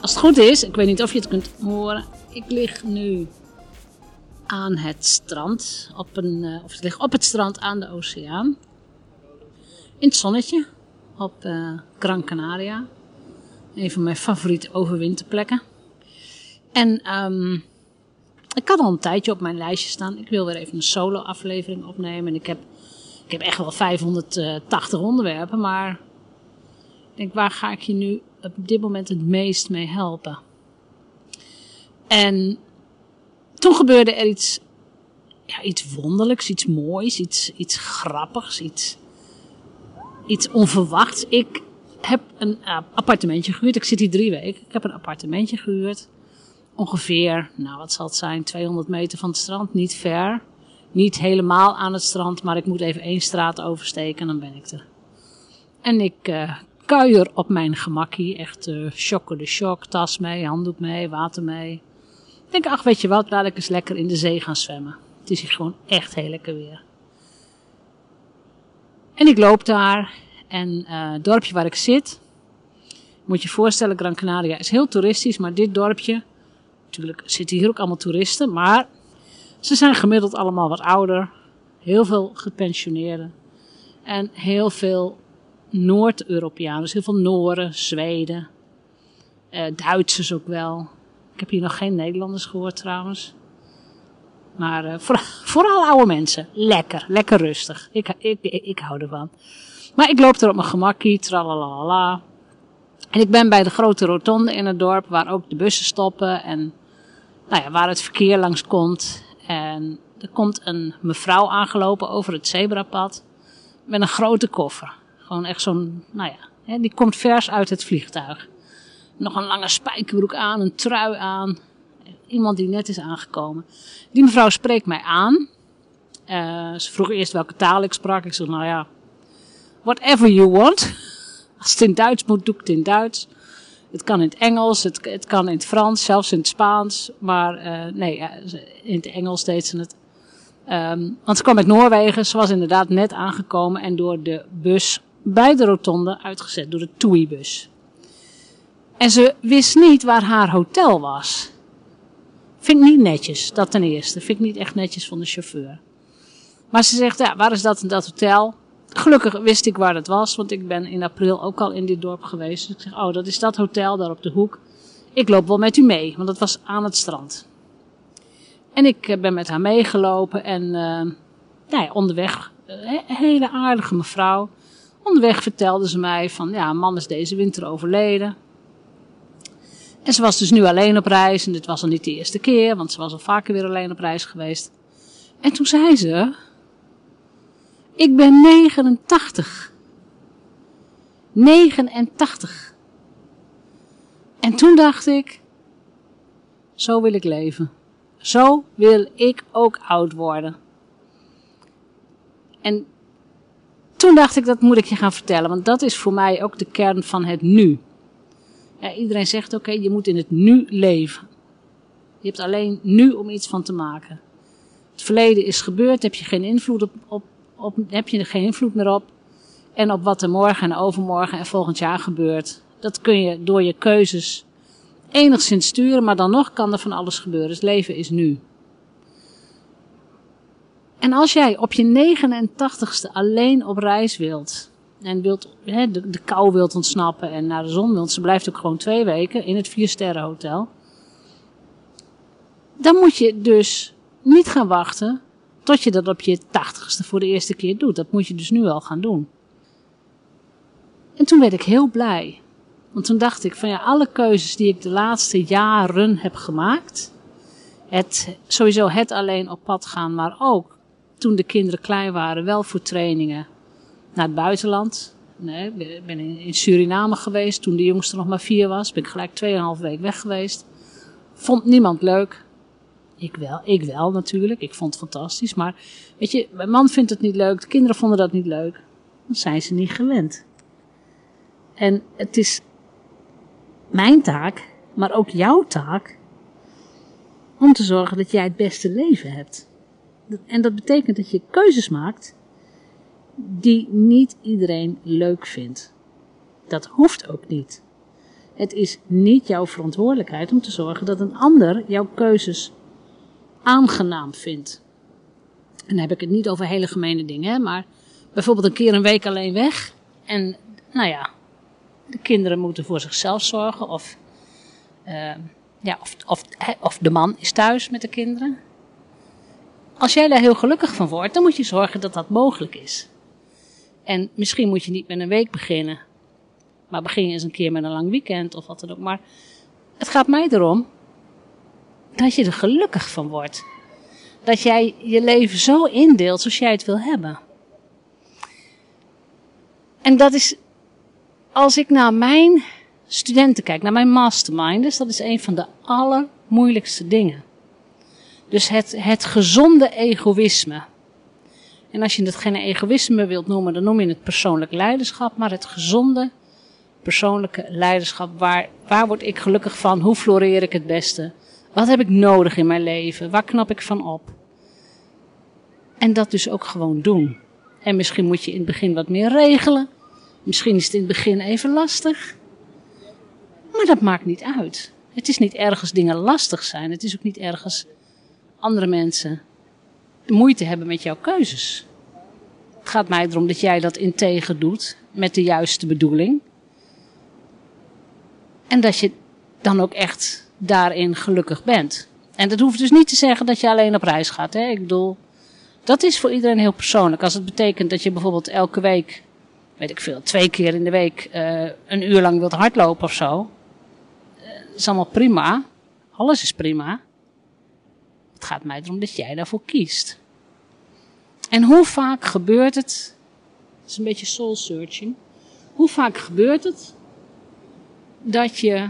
Als het goed is, ik weet niet of je het kunt horen, ik lig nu aan het strand, op een, uh, of ik lig op het strand aan de oceaan. In het zonnetje, op uh, Gran Canaria. Een van mijn favoriete overwinterplekken. En um, ik had al een tijdje op mijn lijstje staan. Ik wil weer even een solo aflevering opnemen. En ik heb, ik heb echt wel 580 onderwerpen, maar ik denk, waar ga ik je nu op dit moment het meest mee helpen? En toen gebeurde er iets, ja, iets wonderlijks, iets moois, iets, iets grappigs, iets, iets onverwachts. Ik heb een uh, appartementje gehuurd. Ik zit hier drie weken. Ik heb een appartementje gehuurd. Ongeveer, nou wat zal het zijn, 200 meter van het strand. Niet ver. Niet helemaal aan het strand, maar ik moet even één straat oversteken en dan ben ik er. En ik uh, kuier op mijn gemakkie. Echt uh, shock de shock. Tas mee, handdoek mee, water mee. Ik denk, ach weet je wat, laat ik eens lekker in de zee gaan zwemmen. Het is hier gewoon echt heel lekker weer. En ik loop daar en uh, het dorpje waar ik zit, moet je je voorstellen, Gran Canaria is heel toeristisch, maar dit dorpje, natuurlijk zitten hier ook allemaal toeristen, maar ze zijn gemiddeld allemaal wat ouder, heel veel gepensioneerden en heel veel Noord-Europeanen, dus heel veel Nooren, Zweden, uh, Duitsers ook wel. Ik heb hier nog geen Nederlanders gehoord trouwens. Maar uh, voor, vooral oude mensen. Lekker, lekker rustig. Ik, ik, ik, ik hou ervan. Maar ik loop er op mijn gemakkie, tralalala. En ik ben bij de grote rotonde in het dorp, waar ook de bussen stoppen en nou ja, waar het verkeer langs komt. En er komt een mevrouw aangelopen over het zebrapad met een grote koffer. Gewoon echt zo'n, nou ja, hè, die komt vers uit het vliegtuig. Nog een lange spijkerbroek aan, een trui aan. Iemand die net is aangekomen. Die mevrouw spreekt mij aan. Uh, ze vroeg eerst welke taal ik sprak. Ik zeg, nou ja, whatever you want. Als het in Duits moet, doe ik het in Duits. Het kan in het Engels, het, het kan in het Frans, zelfs in het Spaans. Maar uh, nee, in het Engels deed ze het. Um, want ze kwam uit Noorwegen. Ze was inderdaad net aangekomen en door de bus bij de rotonde uitgezet, door de TUI-bus. En ze wist niet waar haar hotel was. Vind ik niet netjes, dat ten eerste. Vind ik niet echt netjes van de chauffeur. Maar ze zegt, ja, waar is dat en dat hotel? Gelukkig wist ik waar het was, want ik ben in april ook al in dit dorp geweest. Dus ik zeg, oh, dat is dat hotel daar op de hoek. Ik loop wel met u mee, want dat was aan het strand. En ik ben met haar meegelopen en uh, nou ja, onderweg, een hele aardige mevrouw. Onderweg vertelde ze mij van, ja, man is deze winter overleden. En ze was dus nu alleen op reis en dit was al niet de eerste keer, want ze was al vaker weer alleen op reis geweest. En toen zei ze, ik ben 89. 89. En toen dacht ik, zo wil ik leven. Zo wil ik ook oud worden. En toen dacht ik, dat moet ik je gaan vertellen, want dat is voor mij ook de kern van het nu. Ja, iedereen zegt, oké, je moet in het nu leven. Je hebt alleen nu om iets van te maken. Het verleden is gebeurd, heb je geen invloed op, op, op, heb je er geen invloed meer op. En op wat er morgen en overmorgen en volgend jaar gebeurt. Dat kun je door je keuzes enigszins sturen, maar dan nog kan er van alles gebeuren. Het leven is nu. En als jij op je 89ste alleen op reis wilt, en wilt, de, kou wilt ontsnappen en naar de zon wilt, ze blijft ook gewoon twee weken in het viersterrenhotel. dan moet je dus niet gaan wachten tot je dat op je tachtigste voor de eerste keer doet. Dat moet je dus nu al gaan doen. En toen werd ik heel blij. Want toen dacht ik van ja, alle keuzes die ik de laatste jaren heb gemaakt. Het, sowieso het alleen op pad gaan, maar ook toen de kinderen klein waren, wel voor trainingen naar het buitenland. Nee, ik ben in Suriname geweest toen de jongste nog maar vier was. Ben ik gelijk 2,5 week weg geweest. Vond niemand leuk. Ik wel, ik wel natuurlijk. Ik vond het fantastisch. Maar weet je, mijn man vindt het niet leuk. De kinderen vonden dat niet leuk. Dan zijn ze niet gewend. En het is mijn taak, maar ook jouw taak, om te zorgen dat jij het beste leven hebt. En dat betekent dat je keuzes maakt die niet iedereen leuk vindt. Dat hoeft ook niet. Het is niet jouw verantwoordelijkheid om te zorgen dat een ander jouw keuzes aangenaam vindt. En dan heb ik het niet over hele gemene dingen, maar bijvoorbeeld een keer een week alleen weg. En nou ja, de kinderen moeten voor zichzelf zorgen. Of, uh, ja, of, of, of de man is thuis met de kinderen. Als jij daar heel gelukkig van wordt, dan moet je zorgen dat dat mogelijk is. En misschien moet je niet met een week beginnen. Maar begin eens een keer met een lang weekend of wat dan ook. Maar het gaat mij erom dat je er gelukkig van wordt. Dat jij je leven zo indeelt zoals jij het wil hebben. En dat is, als ik naar mijn studenten kijk, naar mijn mastermind, dus dat is een van de allermoeilijkste dingen. Dus het, het gezonde egoïsme. En als je het geen egoïsme wilt noemen, dan noem je het persoonlijk leiderschap, maar het gezonde persoonlijke leiderschap. Waar, waar word ik gelukkig van? Hoe floreer ik het beste? Wat heb ik nodig in mijn leven? Waar knap ik van op? En dat dus ook gewoon doen. En misschien moet je in het begin wat meer regelen. Misschien is het in het begin even lastig. Maar dat maakt niet uit. Het is niet ergens dingen lastig zijn. Het is ook niet ergens andere mensen moeite hebben met jouw keuzes. Het gaat mij erom dat jij dat integer doet met de juiste bedoeling. En dat je dan ook echt daarin gelukkig bent. En dat hoeft dus niet te zeggen dat je alleen op reis gaat. Hè? Ik bedoel, dat is voor iedereen heel persoonlijk. Als het betekent dat je bijvoorbeeld elke week, weet ik veel, twee keer in de week uh, een uur lang wilt hardlopen of zo. Uh, is allemaal prima. Alles is prima. Gaat mij erom dat jij daarvoor kiest. En hoe vaak gebeurt het? Het is een beetje soul searching. Hoe vaak gebeurt het dat je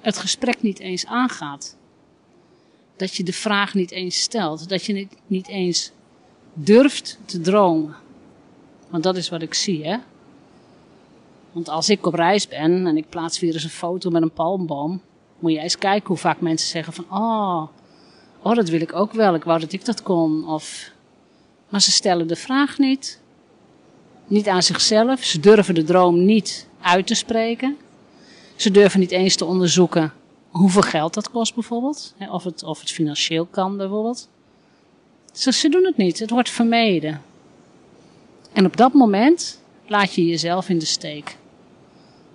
het gesprek niet eens aangaat? Dat je de vraag niet eens stelt. Dat je niet eens durft te dromen. Want dat is wat ik zie, hè? Want als ik op reis ben en ik plaats weer eens een foto met een palmboom, moet je eens kijken hoe vaak mensen zeggen van, oh, oh, dat wil ik ook wel. Ik wou dat ik dat kon. Of, maar ze stellen de vraag niet. Niet aan zichzelf. Ze durven de droom niet uit te spreken. Ze durven niet eens te onderzoeken hoeveel geld dat kost bijvoorbeeld. Of het, of het financieel kan bijvoorbeeld. Ze, ze doen het niet. Het wordt vermeden. En op dat moment laat je jezelf in de steek.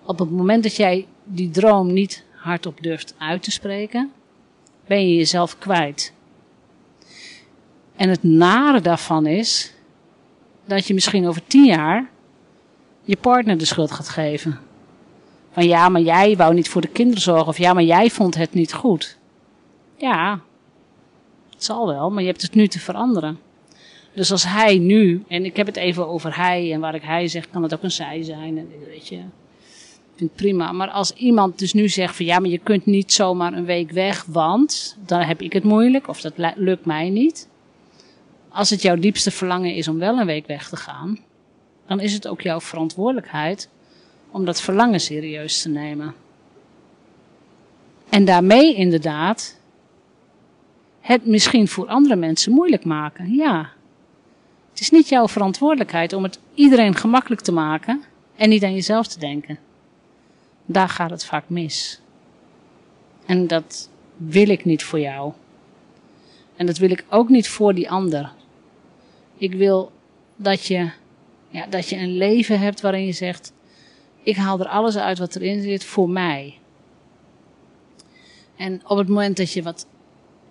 Op het moment dat jij die droom niet hardop durft uit te spreken, ben je jezelf kwijt. En het nare daarvan is dat je misschien over tien jaar je partner de schuld gaat geven. Van ja, maar jij wou niet voor de kinderen zorgen. Of ja, maar jij vond het niet goed. Ja, het zal wel, maar je hebt het nu te veranderen. Dus als hij nu, en ik heb het even over hij, en waar ik hij zeg, kan het ook een zij zijn. En weet je, vind prima. Maar als iemand dus nu zegt van ja, maar je kunt niet zomaar een week weg, want dan heb ik het moeilijk of dat lukt mij niet. Als het jouw diepste verlangen is om wel een week weg te gaan, dan is het ook jouw verantwoordelijkheid om dat verlangen serieus te nemen. En daarmee inderdaad het misschien voor andere mensen moeilijk maken. Ja. Het is niet jouw verantwoordelijkheid om het iedereen gemakkelijk te maken en niet aan jezelf te denken. Daar gaat het vaak mis. En dat wil ik niet voor jou. En dat wil ik ook niet voor die ander. Ik wil dat je, ja, dat je een leven hebt waarin je zegt: Ik haal er alles uit wat erin zit voor mij. En op het moment dat je wat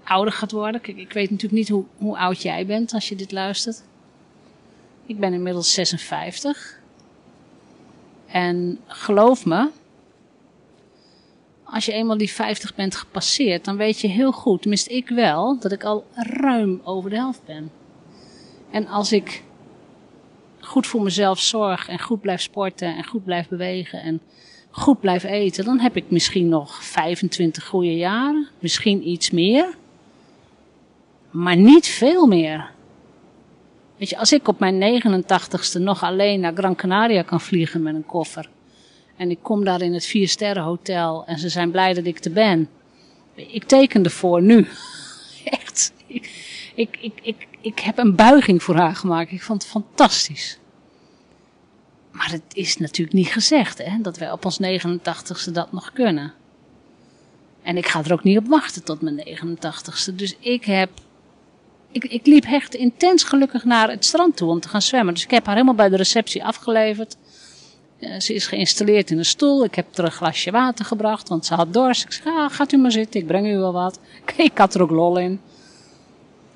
ouder gaat worden. Kijk, ik weet natuurlijk niet hoe, hoe oud jij bent als je dit luistert. Ik ben inmiddels 56. En geloof me, als je eenmaal die 50 bent gepasseerd, dan weet je heel goed, tenminste ik wel, dat ik al ruim over de helft ben. En als ik goed voor mezelf zorg en goed blijf sporten en goed blijf bewegen en goed blijf eten, dan heb ik misschien nog 25 goede jaren, misschien iets meer, maar niet veel meer. Weet je, als ik op mijn 89ste nog alleen naar Gran Canaria kan vliegen met een koffer. En ik kom daar in het vier hotel en ze zijn blij dat ik er ben. Ik teken ervoor nu. Echt. Ik, ik, ik, ik, ik heb een buiging voor haar gemaakt. Ik vond het fantastisch. Maar het is natuurlijk niet gezegd hè, dat wij op ons 89ste dat nog kunnen. En ik ga er ook niet op wachten tot mijn 89ste. Dus ik heb ik, ik liep echt intens gelukkig naar het strand toe om te gaan zwemmen. Dus ik heb haar helemaal bij de receptie afgeleverd. Uh, ze is geïnstalleerd in een stoel. Ik heb er een glasje water gebracht, want ze had dorst. Ik zei, ah, gaat u maar zitten, ik breng u wel wat. Ik had er ook lol in.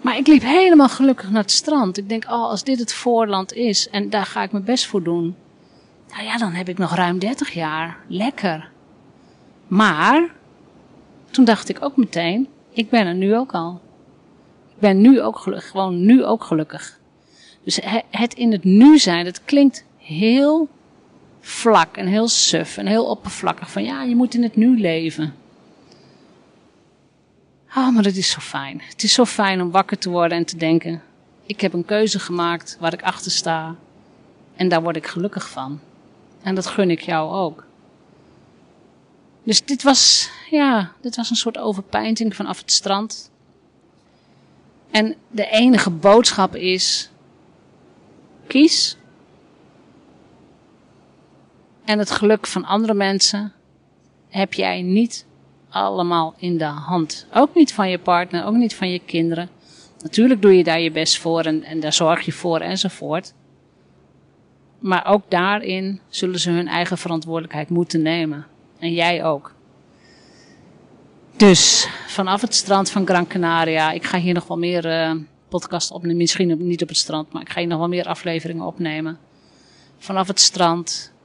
Maar ik liep helemaal gelukkig naar het strand. Ik denk, oh, als dit het voorland is en daar ga ik mijn best voor doen. Nou ja, dan heb ik nog ruim 30 jaar. Lekker. Maar, toen dacht ik ook meteen, ik ben er nu ook al. Ik ben nu ook gelukkig, gewoon nu ook gelukkig. Dus het in het nu zijn, dat klinkt heel vlak en heel suf en heel oppervlakkig. Van ja, je moet in het nu leven. Oh, maar dat is zo fijn. Het is zo fijn om wakker te worden en te denken: ik heb een keuze gemaakt waar ik achter sta. En daar word ik gelukkig van. En dat gun ik jou ook. Dus dit was, ja, dit was een soort overpeinting vanaf het strand. En de enige boodschap is: kies. En het geluk van andere mensen heb jij niet allemaal in de hand. Ook niet van je partner, ook niet van je kinderen. Natuurlijk doe je daar je best voor en, en daar zorg je voor enzovoort. Maar ook daarin zullen ze hun eigen verantwoordelijkheid moeten nemen. En jij ook. Dus vanaf het strand van Gran Canaria. Ik ga hier nog wel meer uh, podcasts opnemen. Misschien niet op het strand, maar ik ga hier nog wel meer afleveringen opnemen. Vanaf het strand.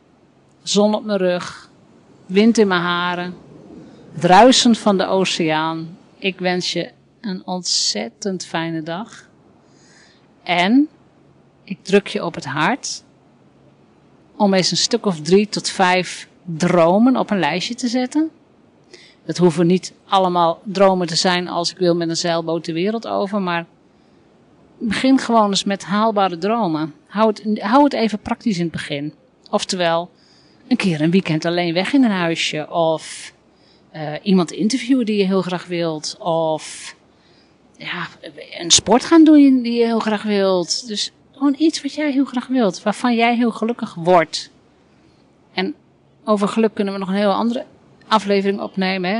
Zon op mijn rug. Wind in mijn haren. Het ruisen van de oceaan. Ik wens je een ontzettend fijne dag. En ik druk je op het hart om eens een stuk of drie tot vijf dromen op een lijstje te zetten. Het hoeven niet allemaal dromen te zijn als ik wil met een zeilboot de wereld over, maar begin gewoon eens met haalbare dromen. Hou het, hou het even praktisch in het begin. Oftewel, een keer een weekend alleen weg in een huisje, of uh, iemand interviewen die je heel graag wilt, of ja, een sport gaan doen die je heel graag wilt. Dus gewoon iets wat jij heel graag wilt, waarvan jij heel gelukkig wordt. En over geluk kunnen we nog een heel andere aflevering opnemen. Hè?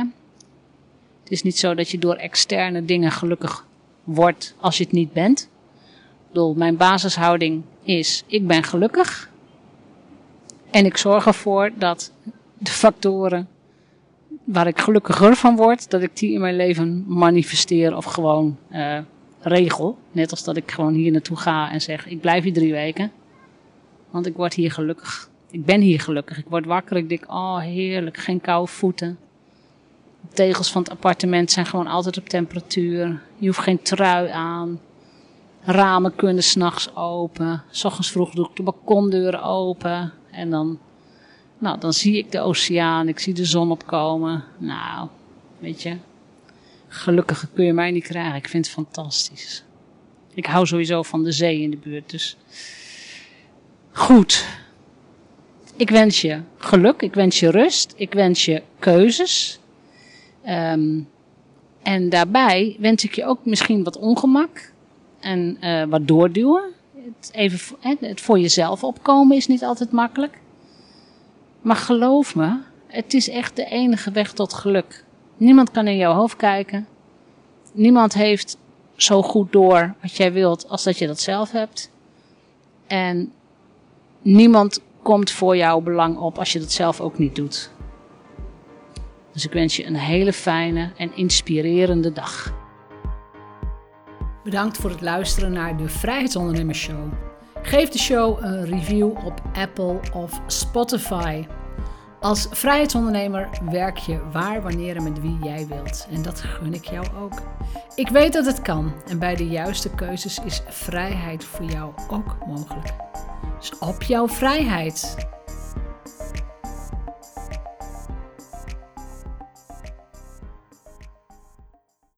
Het is niet zo dat je door externe dingen gelukkig wordt als je het niet bent. Ik bedoel, mijn basishouding is: ik ben gelukkig. En ik zorg ervoor dat de factoren waar ik gelukkiger van word, dat ik die in mijn leven manifesteer of gewoon uh, regel. Net als dat ik gewoon hier naartoe ga en zeg: ik blijf hier drie weken. Want ik word hier gelukkig. Ik ben hier gelukkig. Ik word wakker. Ik denk, oh heerlijk, geen koude voeten. De tegels van het appartement zijn gewoon altijd op temperatuur. Je hoeft geen trui aan. Ramen kunnen s'nachts open. S ochtends vroeg doe ik de balkondeuren open. En dan, nou, dan zie ik de oceaan. Ik zie de zon opkomen. Nou, weet je. Gelukkig kun je mij niet krijgen. Ik vind het fantastisch. Ik hou sowieso van de zee in de buurt. Dus goed. Ik wens je geluk, ik wens je rust, ik wens je keuzes. Um, en daarbij wens ik je ook misschien wat ongemak en uh, wat doorduwen. Het, even, het voor jezelf opkomen is niet altijd makkelijk. Maar geloof me, het is echt de enige weg tot geluk. Niemand kan in jouw hoofd kijken. Niemand heeft zo goed door wat jij wilt als dat je dat zelf hebt. En niemand komt voor jouw belang op als je dat zelf ook niet doet. Dus ik wens je een hele fijne en inspirerende dag. Bedankt voor het luisteren naar de Vrijheidsondernemers Show. Geef de show een review op Apple of Spotify. Als vrijheidsondernemer werk je waar, wanneer en met wie jij wilt. En dat gun ik jou ook. Ik weet dat het kan en bij de juiste keuzes is vrijheid voor jou ook mogelijk. Dus op jouw vrijheid.